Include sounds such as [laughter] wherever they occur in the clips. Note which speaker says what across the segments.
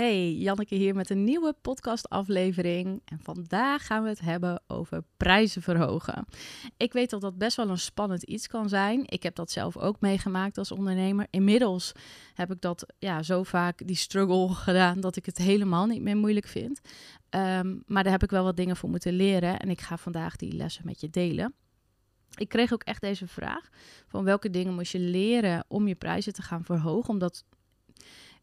Speaker 1: Hey, Janneke hier met een nieuwe podcastaflevering. En vandaag gaan we het hebben over prijzen verhogen. Ik weet dat dat best wel een spannend iets kan zijn. Ik heb dat zelf ook meegemaakt als ondernemer. Inmiddels heb ik dat ja, zo vaak, die struggle gedaan, dat ik het helemaal niet meer moeilijk vind. Ehm, maar daar heb ik wel wat dingen voor moeten leren. En ik ga vandaag die lessen met je delen. Ik kreeg ook echt deze vraag: van welke dingen moest je leren om je prijzen te gaan verhogen? Omdat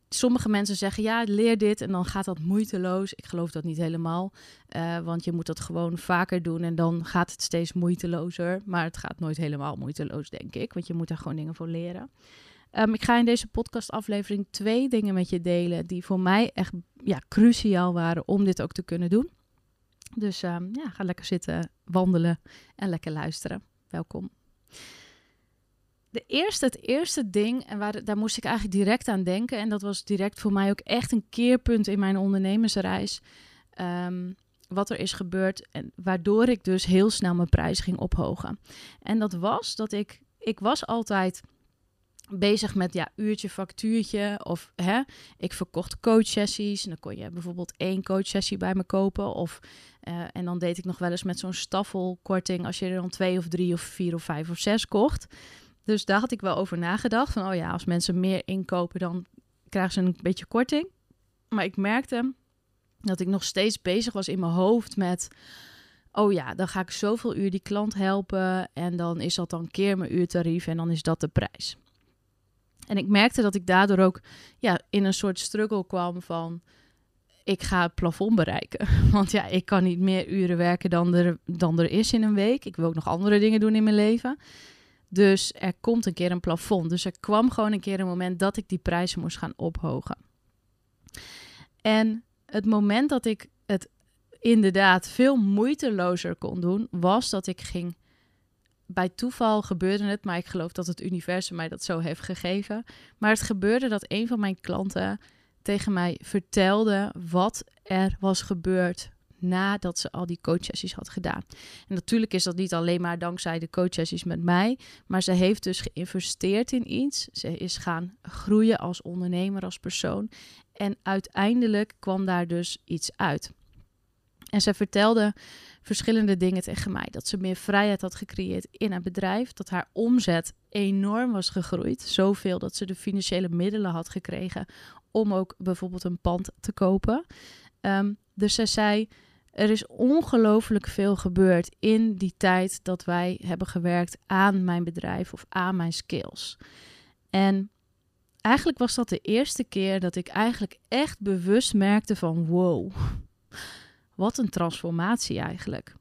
Speaker 1: sommige mensen zeggen ja, leer dit en dan gaat dat moeiteloos. Ik geloof dat niet helemaal, uh, want je moet dat gewoon vaker doen en dan gaat het steeds moeitelozer. Maar het gaat nooit helemaal moeiteloos, denk ik, want je moet er gewoon dingen voor leren. Um, ik ga in deze podcastaflevering twee dingen met je delen die voor mij echt ja, cruciaal waren om dit ook te kunnen doen. Dus um, ja, ga lekker zitten, wandelen en lekker luisteren. Welkom eerste, het eerste ding, en waar, daar moest ik eigenlijk direct aan denken. En dat was direct voor mij ook echt een keerpunt in mijn ondernemersreis. Um, wat er is gebeurd en waardoor ik dus heel snel mijn prijs ging ophogen. En dat was dat ik, ik was altijd bezig met ja, uurtje, factuurtje of hè, ik verkocht coachsessies. En dan kon je bijvoorbeeld één coachsessie bij me kopen of uh, en dan deed ik nog wel eens met zo'n staffelkorting als je er dan twee of drie of vier of vijf of zes kocht. Dus daar had ik wel over nagedacht. Van, oh ja, als mensen meer inkopen, dan krijgen ze een beetje korting. Maar ik merkte dat ik nog steeds bezig was in mijn hoofd met... Oh ja, dan ga ik zoveel uur die klant helpen. En dan is dat dan keer mijn uurtarief en dan is dat de prijs. En ik merkte dat ik daardoor ook ja, in een soort struggle kwam van... Ik ga het plafond bereiken. [laughs] Want ja, ik kan niet meer uren werken dan er, dan er is in een week. Ik wil ook nog andere dingen doen in mijn leven. Dus er komt een keer een plafond. Dus er kwam gewoon een keer een moment dat ik die prijzen moest gaan ophogen. En het moment dat ik het inderdaad veel moeitelozer kon doen, was dat ik ging. Bij toeval gebeurde het, maar ik geloof dat het universum mij dat zo heeft gegeven. Maar het gebeurde dat een van mijn klanten tegen mij vertelde wat er was gebeurd nadat ze al die coachsessies had gedaan. En natuurlijk is dat niet alleen maar dankzij de coachsessies met mij, maar ze heeft dus geïnvesteerd in iets. Ze is gaan groeien als ondernemer, als persoon. En uiteindelijk kwam daar dus iets uit. En ze vertelde verschillende dingen tegen mij. Dat ze meer vrijheid had gecreëerd in haar bedrijf. Dat haar omzet enorm was gegroeid. Zoveel dat ze de financiële middelen had gekregen om ook bijvoorbeeld een pand te kopen. Um, dus ze zei: er is ongelooflijk veel gebeurd in die tijd dat wij hebben gewerkt aan mijn bedrijf of aan mijn skills. En eigenlijk was dat de eerste keer dat ik eigenlijk echt bewust merkte van wow, wat een transformatie eigenlijk.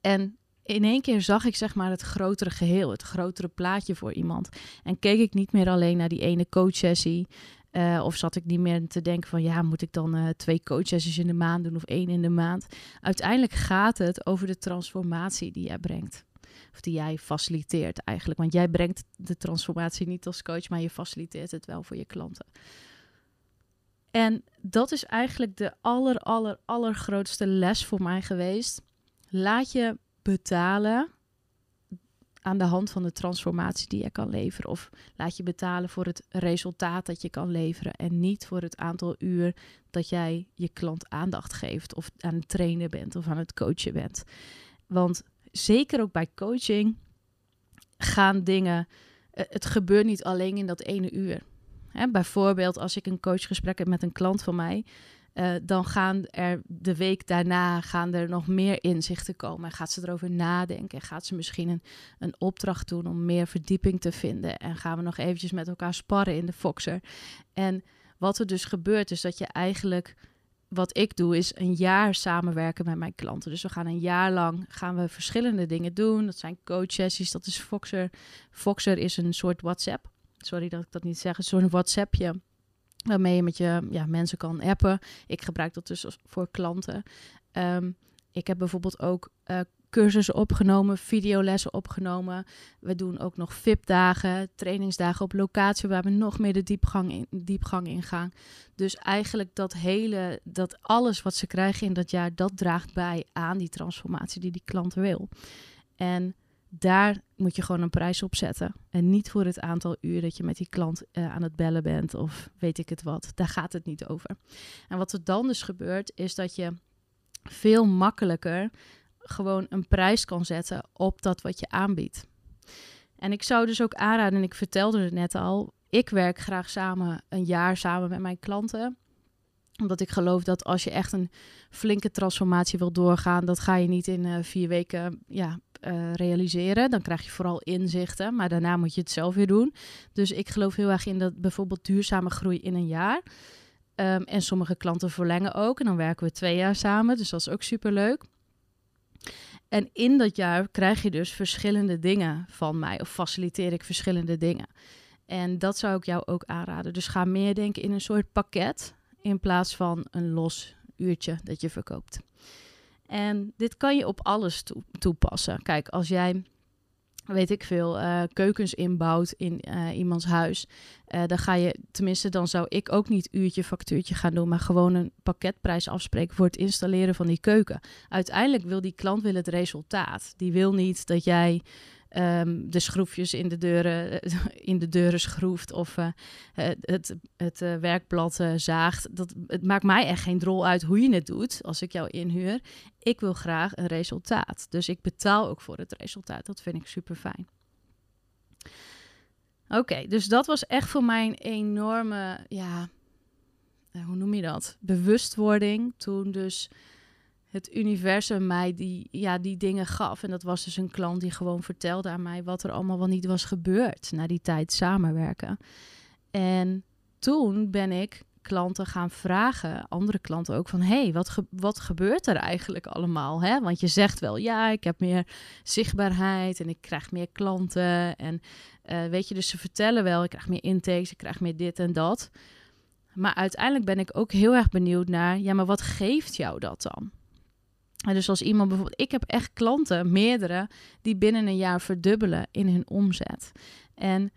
Speaker 1: En in één keer zag ik zeg maar het grotere geheel, het grotere plaatje voor iemand. En keek ik niet meer alleen naar die ene coachsessie uh, of zat ik niet meer te denken van ja, moet ik dan uh, twee coachsessies in de maand doen of één in de maand? Uiteindelijk gaat het over de transformatie die jij brengt. Of die jij faciliteert eigenlijk. Want jij brengt de transformatie niet als coach, maar je faciliteert het wel voor je klanten. En dat is eigenlijk de aller, aller, allergrootste les voor mij geweest. Laat je betalen aan de hand van de transformatie die je kan leveren. Of laat je betalen voor het resultaat dat je kan leveren. En niet voor het aantal uur dat jij je klant aandacht geeft. Of aan het trainen bent of aan het coachen bent. Want zeker ook bij coaching gaan dingen. Eh, het gebeurt niet alleen in dat ene uur. bijvoorbeeld als ik een coachgesprek heb met een klant van mij. Uh, dan gaan er de week daarna gaan er nog meer inzichten komen. Gaat ze erover nadenken? Gaat ze misschien een, een opdracht doen om meer verdieping te vinden? En gaan we nog eventjes met elkaar sparren in de Foxer? En wat er dus gebeurt, is dat je eigenlijk wat ik doe is een jaar samenwerken met mijn klanten. Dus we gaan een jaar lang gaan we verschillende dingen doen. Dat zijn coach sessies, dat is Foxer. Foxer is een soort WhatsApp. Sorry dat ik dat niet zeg, een soort WhatsAppje waarmee je met je ja, mensen kan appen. Ik gebruik dat dus voor klanten. Um, ik heb bijvoorbeeld ook uh, cursussen opgenomen, videolessen opgenomen. We doen ook nog VIP-dagen, trainingsdagen op locatie waar we nog meer de diepgang in, diepgang in gaan. Dus eigenlijk dat hele, dat alles wat ze krijgen in dat jaar, dat draagt bij aan die transformatie die die klant wil. En daar moet je gewoon een prijs op zetten. En niet voor het aantal uur dat je met die klant uh, aan het bellen bent of weet ik het wat. Daar gaat het niet over. En wat er dan dus gebeurt, is dat je veel makkelijker gewoon een prijs kan zetten op dat wat je aanbiedt. En ik zou dus ook aanraden, en ik vertelde het net al, ik werk graag samen een jaar samen met mijn klanten omdat ik geloof dat als je echt een flinke transformatie wil doorgaan, dat ga je niet in uh, vier weken ja, uh, realiseren. Dan krijg je vooral inzichten, maar daarna moet je het zelf weer doen. Dus ik geloof heel erg in dat bijvoorbeeld duurzame groei in een jaar. Um, en sommige klanten verlengen ook. En dan werken we twee jaar samen, dus dat is ook super leuk. En in dat jaar krijg je dus verschillende dingen van mij, of faciliteer ik verschillende dingen. En dat zou ik jou ook aanraden. Dus ga meer denken in een soort pakket in plaats van een los uurtje dat je verkoopt. En dit kan je op alles toepassen. Kijk, als jij, weet ik veel, uh, keukens inbouwt in uh, iemands huis, uh, dan ga je, tenminste, dan zou ik ook niet uurtje factuurtje gaan doen, maar gewoon een pakketprijs afspreken voor het installeren van die keuken. Uiteindelijk wil die klant wil het resultaat. Die wil niet dat jij um, de schroefjes in de deuren, [laughs] in de deuren schroeft of uh, het, het uh, werkblad zaagt. Dat, het maakt mij echt geen drol uit hoe je het doet als ik jou inhuur. Ik wil graag een resultaat. Dus ik betaal ook voor het resultaat. Dat vind ik super fijn. Oké, dus dat was echt voor mij een enorme, ja, hoe noem je dat? Bewustwording. Toen dus het universum mij die, ja, die dingen gaf. En dat was dus een klant die gewoon vertelde aan mij wat er allemaal wel niet was gebeurd na die tijd samenwerken. En toen ben ik klanten gaan vragen, andere klanten ook, van hey, wat, wat gebeurt er eigenlijk allemaal? Hè? Want je zegt wel, ja, ik heb meer zichtbaarheid en ik krijg meer klanten. En uh, weet je, dus ze vertellen wel, ik krijg meer intakes, ik krijg meer dit en dat. Maar uiteindelijk ben ik ook heel erg benieuwd naar, ja, maar wat geeft jou dat dan? Dus als iemand bijvoorbeeld, ik heb echt klanten, meerdere, die binnen een jaar verdubbelen in hun omzet. En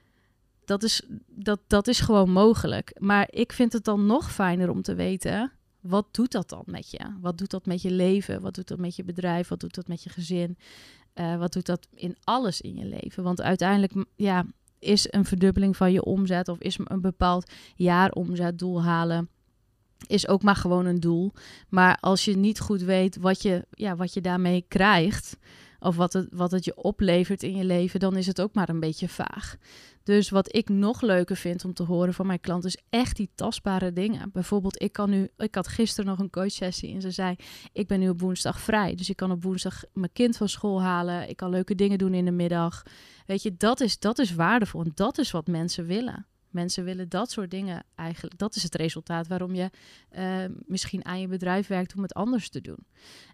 Speaker 1: dat is, dat, dat is gewoon mogelijk. Maar ik vind het dan nog fijner om te weten, wat doet dat dan met je? Wat doet dat met je leven? Wat doet dat met je bedrijf? Wat doet dat met je gezin? Uh, wat doet dat in alles in je leven? Want uiteindelijk, ja, is een verdubbeling van je omzet of is een bepaald jaaromzetdoel halen is ook maar gewoon een doel. Maar als je niet goed weet wat je, ja, wat je daarmee krijgt, of wat het, wat het je oplevert in je leven, dan is het ook maar een beetje vaag. Dus wat ik nog leuker vind om te horen van mijn klanten is echt die tastbare dingen. Bijvoorbeeld, ik kan nu, ik had gisteren nog een coachsessie en ze zei: Ik ben nu op woensdag vrij. Dus ik kan op woensdag mijn kind van school halen. Ik kan leuke dingen doen in de middag. Weet je, dat is, dat is waardevol en dat is wat mensen willen. Mensen willen dat soort dingen eigenlijk. Dat is het resultaat waarom je uh, misschien aan je bedrijf werkt om het anders te doen.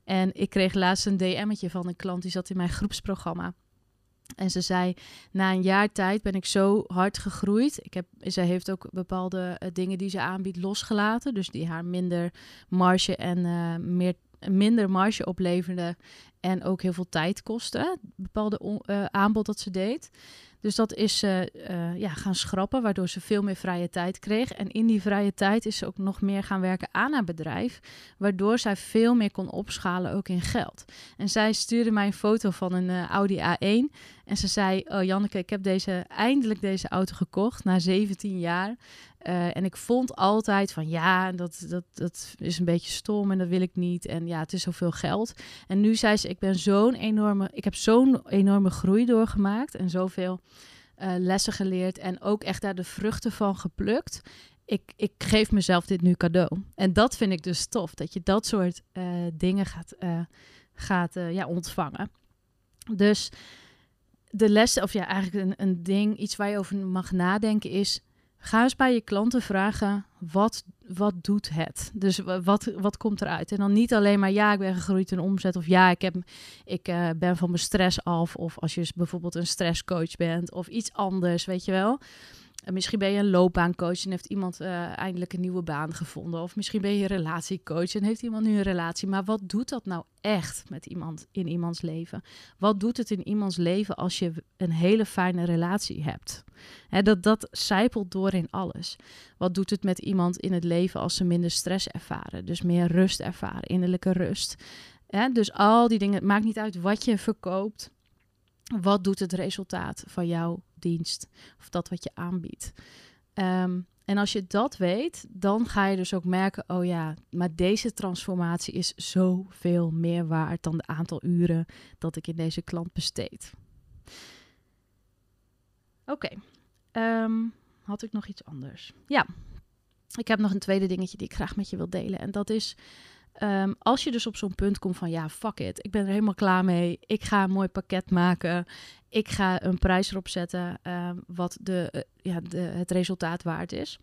Speaker 1: En ik kreeg laatst een DM'tje van een klant die zat in mijn groepsprogramma. En ze zei, na een jaar tijd ben ik zo hard gegroeid. Ik heb, heeft ook bepaalde uh, dingen die ze aanbiedt losgelaten. Dus die haar minder marge en uh, meer, minder marge opleverden. En ook heel veel tijd kosten. Bepaalde aanbod dat ze deed. Dus dat is ze uh, ja, gaan schrappen, waardoor ze veel meer vrije tijd kreeg. En in die vrije tijd is ze ook nog meer gaan werken aan haar bedrijf, waardoor zij veel meer kon opschalen, ook in geld. En zij stuurde mij een foto van een uh, Audi A1 en ze zei, oh Janneke, ik heb deze, eindelijk deze auto gekocht na 17 jaar. Uh, en ik vond altijd van ja, dat, dat, dat is een beetje stom en dat wil ik niet. En ja, het is zoveel geld. En nu zei ze, ik ben zo'n enorme, ik heb zo'n enorme groei doorgemaakt en zoveel uh, lessen geleerd en ook echt daar de vruchten van geplukt. Ik, ik geef mezelf dit nu cadeau. En dat vind ik dus tof, dat je dat soort uh, dingen gaat, gaat ja, ontvangen. Dus de les, of ja, eigenlijk een, een ding, iets waar je over mag nadenken is Ga eens bij je klanten vragen, wat, wat doet het? Dus wat, wat komt eruit? En dan niet alleen maar, ja, ik ben gegroeid in omzet. Of ja, ik, heb, ik uh, ben van mijn stress af. Of als je bijvoorbeeld een stresscoach bent. Of iets anders, weet je wel misschien ben je een loopbaancoach en heeft iemand uh, eindelijk een nieuwe baan gevonden. Of misschien ben je een relatiecoach en heeft iemand nu een relatie. Maar wat doet dat nou echt met iemand in iemands leven? Wat doet het in iemands leven als je een hele fijne relatie hebt? Dat, dat zijpelt door in alles. Wat doet het met iemand in het leven als ze minder stress ervaren? Dus meer rust ervaren, innerlijke rust. Dus al die dingen, het maakt niet uit wat je verkoopt. Wat doet het resultaat van jouw dienst of dat wat je aanbiedt? Um, en als je dat weet, dan ga je dus ook merken: oh ja, maar deze transformatie is zoveel meer waard dan het aantal uren dat ik in deze klant besteed. Oké, ehm, had ik nog iets anders? Ja, ik heb nog een tweede dingetje die ik graag met je wil delen. En dat is. Ehm, als je dus op zo'n punt komt van ja, fuck it, ik ben er helemaal klaar mee. Ik ga een mooi pakket maken. Ik ga een prijs erop zetten uh, wat de, uh, ja, de, het resultaat waard is.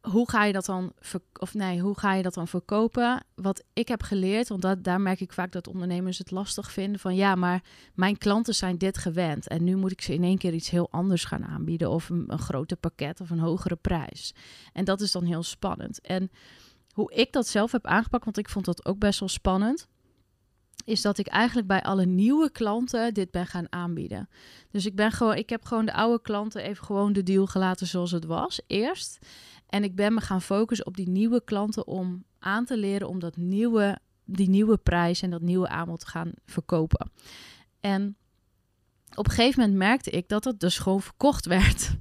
Speaker 1: Hoe ga je dat dan of nee, hoe ga je dat dan verkopen? Wat ik heb geleerd, want dat, daar merk ik vaak dat ondernemers het lastig vinden van ja, maar mijn klanten zijn dit gewend en nu moet ik ze in één keer iets heel anders gaan aanbieden of een, een groter pakket of een hogere prijs. En dat is dan heel spannend. En hoe ik dat zelf heb aangepakt, want ik vond dat ook best wel spannend is dat ik eigenlijk bij alle nieuwe klanten dit ben gaan aanbieden. Dus ik ben gewoon, ik heb gewoon de oude klanten even gewoon de deal gelaten zoals het was eerst. En ik ben me gaan focussen op die nieuwe klanten om aan te leren om dat nieuwe, die nieuwe prijs en dat nieuwe aanbod te gaan verkopen. En op een gegeven moment merkte ik dat het dus gewoon verkocht werd. [laughs]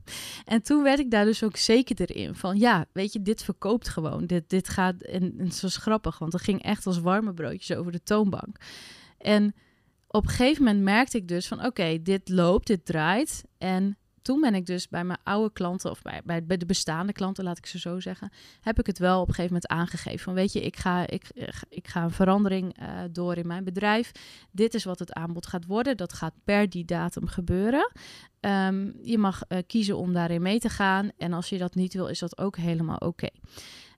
Speaker 1: En toen werd ik daar dus ook zeker in van ja, weet je, dit verkoopt gewoon. Dit, dit gaat, en, en was grappig, want het ging echt als warme broodjes over de toonbank. En op een gegeven moment merkte ik dus van oké, dit loopt, dit draait. En toen ben ik dus bij mijn oude klanten, of bij, bij, de bestaande klanten, laat ik ze zo zeggen, heb ik het wel op een gegeven moment aangegeven. Van weet je, ik ga, ik, ik ga een verandering uh, door in mijn bedrijf. Dit is wat het aanbod gaat worden. Dat gaat per die datum gebeuren. Um, je mag uh, kiezen om daarin mee te gaan. En als je dat niet wil, is dat ook helemaal oké.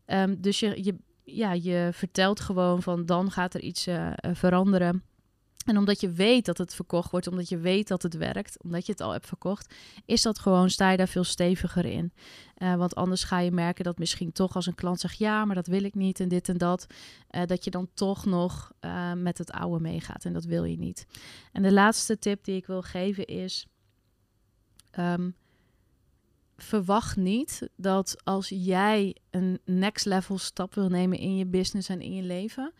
Speaker 1: Um, dus je, je, ja, je vertelt gewoon van dan gaat er iets veranderen. En omdat je weet dat het verkocht wordt, omdat je weet dat het werkt, omdat je het al hebt verkocht, is dat gewoon, sta je daar veel steviger in. Uh, want anders ga je merken dat misschien toch als een klant zegt, ja, maar dat wil ik niet en dit en dat, uh, dat je dan toch nog uh, met het oude meegaat en dat wil je niet. En de laatste tip die ik wil geven is, um, verwacht niet dat als jij een next level stap wil nemen in je business en in je leven,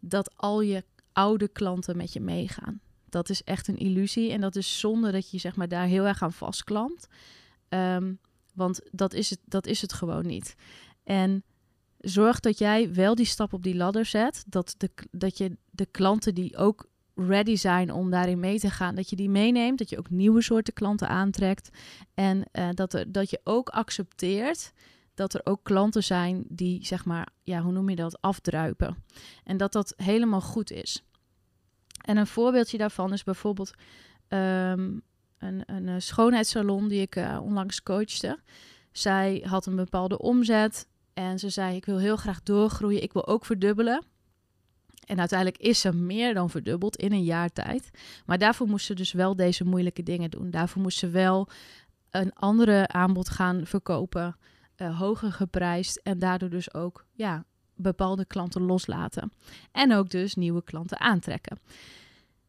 Speaker 1: dat al je oude klanten met je meegaan. Dat is echt een illusie en dat is zonde dat je zeg maar daar heel erg aan vastklampt. Um, want dat is, het, dat is het gewoon niet. En zorg dat jij wel die stap op die ladder zet. Dat, de, dat je de klanten die ook ready zijn om daarin mee te gaan, dat je die meeneemt. Dat je ook nieuwe soorten klanten aantrekt. En uh, dat, er, dat je ook accepteert dat er ook klanten zijn die, zeg maar, ja, hoe noem je dat, afdruipen. En dat dat helemaal goed is. En een voorbeeldje daarvan is bijvoorbeeld um, een, een, eh, schoonheidssalon die ik uh, onlangs coachte. Zij had een bepaalde omzet en ze zei: Ik wil heel graag doorgroeien, ik wil ook verdubbelen. En uiteindelijk is ze meer dan verdubbeld in een jaar tijd. Maar daarvoor moest ze dus wel deze moeilijke dingen doen. Daarvoor moest ze wel een andere aanbod gaan verkopen, uh, hoger geprijsd en daardoor dus ook ja, bepaalde klanten loslaten. En ook dus nieuwe klanten aantrekken.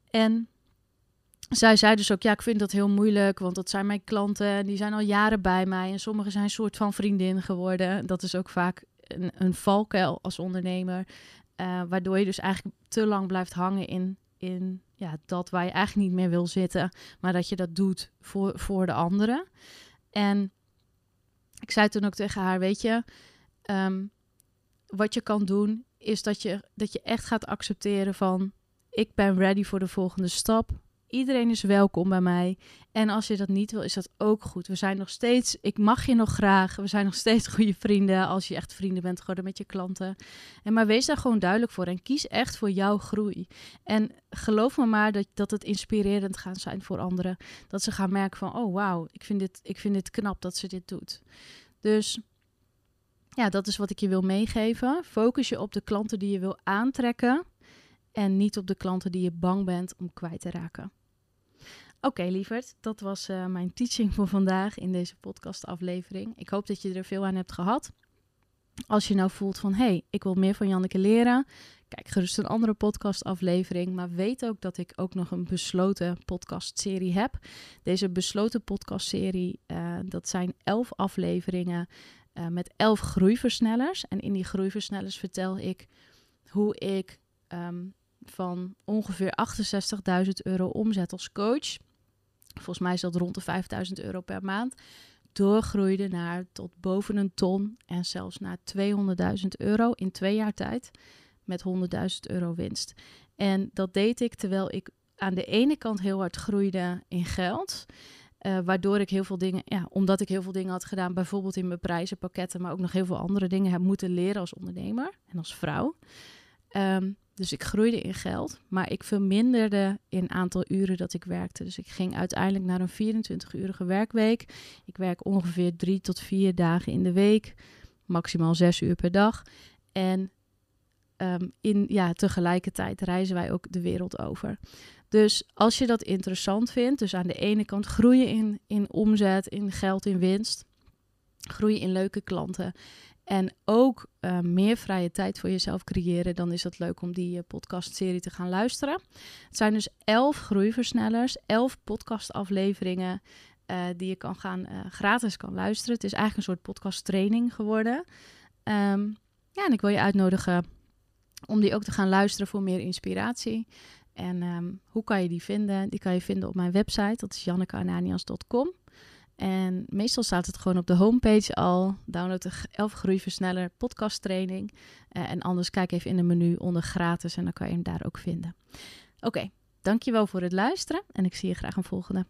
Speaker 1: En zij zei dus ook, ja, ik vind dat heel moeilijk, want dat zijn mijn klanten en die zijn al jaren bij mij en sommigen zijn een soort van vriendin geworden. Dat is ook vaak een, een valkuil als ondernemer, uh, waardoor je dus eigenlijk te lang blijft hangen in, in ja, dat waar je eigenlijk niet meer wil zitten, maar dat je dat doet voor, voor de anderen. En ik zei toen ook tegen haar, weet je, um, wat je kan doen, is dat je, dat je echt gaat accepteren van ik ben ready voor de volgende stap. Iedereen is welkom bij mij. En als je dat niet wil, is dat ook goed. We zijn nog steeds, ik mag je nog graag. We zijn nog steeds [laughs] goede vrienden als je echt vrienden bent geworden met je klanten. En maar wees daar gewoon duidelijk voor en kies echt voor jouw groei. En geloof me maar dat, dat het inspirerend gaat zijn voor anderen. Dat ze gaan merken van, oh wauw, ik, vind dit, ik vind dit knap dat ze dit doet. Dus ja, dat is wat ik je wil meegeven. Focus je op de klanten die je wil aantrekken en niet op de klanten die je bang bent om kwijt te raken. Oké, lieverd, dat was uh, mijn teaching voor vandaag in deze podcastaflevering. Ik hoop dat je er veel aan hebt gehad. Als je nou voelt van, hé, hey, ik wil meer van Janneke leren, kijk gerust een andere podcastaflevering. Maar weet ook dat ik ook nog een besloten podcastserie heb. Deze besloten podcastserie, uh, dat zijn elf afleveringen uh, met elf groeiversnellers. En in die groeiversnellers vertel ik hoe ik um, van ongeveer 68.000 euro omzet als coach. Volgens mij is dat rond de 5000 euro per maand. Doorgroeide naar tot boven een ton en zelfs naar 200.000 euro in twee jaar tijd. Met 100.000 euro winst. En dat deed ik terwijl ik aan de ene kant heel hard groeide in geld. Uh, waardoor ik heel veel dingen, ja, omdat ik heel veel dingen had gedaan, bijvoorbeeld in mijn prijzenpakketten, maar ook nog heel veel andere dingen heb moeten leren als ondernemer en als vrouw. Um, dus ik groeide in geld, maar ik verminderde in aantal uren dat ik werkte. Dus ik ging uiteindelijk naar een 24-urige werkweek. Ik werk ongeveer drie tot vier dagen in de week, maximaal zes uur per dag. En um, in, ja, tegelijkertijd reizen wij ook de wereld over. Dus als je dat interessant vindt, dus aan de ene kant groeien in, in omzet, in geld, in winst, groeien in leuke klanten en ook uh, meer vrije tijd voor jezelf creëren, dan is het leuk om die uh, podcastserie te gaan luisteren. Het zijn dus elf groeiversnellers, elf podcastafleveringen uh, die je kan gaan gratis kan luisteren. Het is eigenlijk een soort podcasttraining geworden. Um, ja, en ik wil je uitnodigen om die ook te gaan luisteren voor meer inspiratie. En um, hoe kan je die vinden? Die kan je vinden op mijn website, dat is jannekeananias.com. En meestal staat het gewoon op de homepage al. Download de 11 groeiversneller podcast training. Uh, en anders kijk even in de menu onder gratis en dan kan je hem daar ook vinden. Oké, dankjewel voor het luisteren en ik zie je graag een volgende.